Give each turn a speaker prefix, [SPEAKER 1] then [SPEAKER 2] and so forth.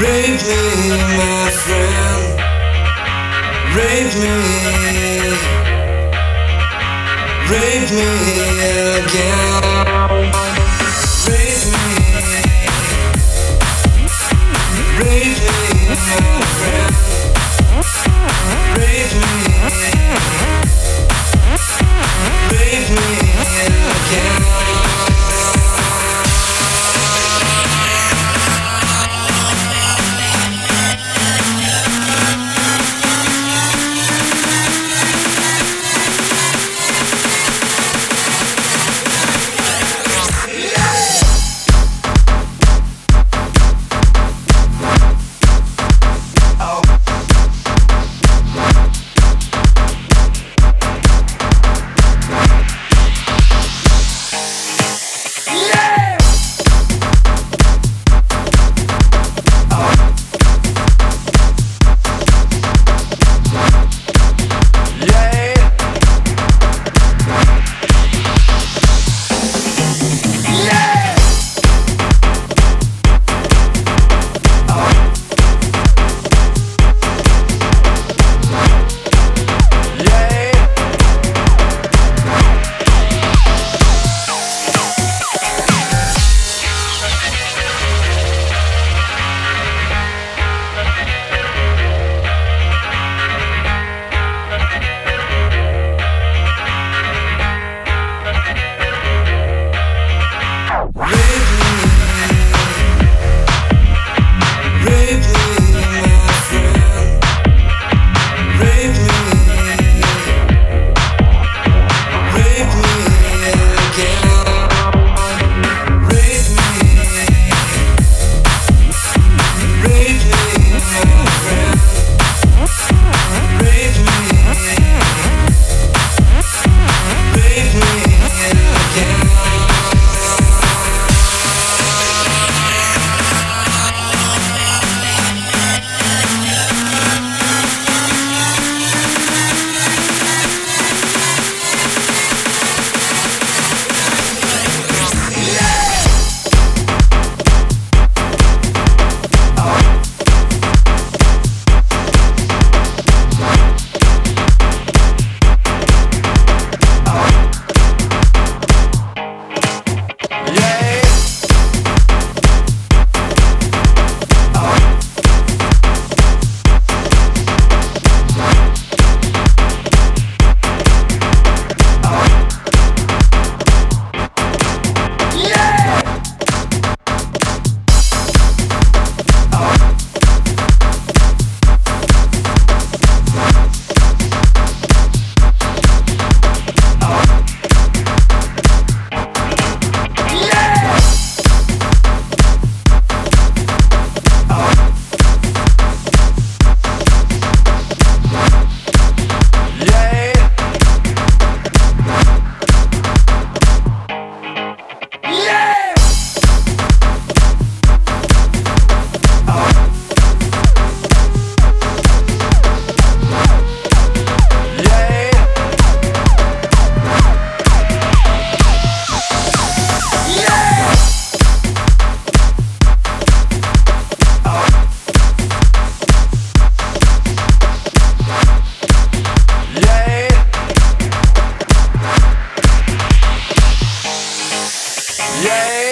[SPEAKER 1] Rape me, my friend. Rape me. Rape me. yeah.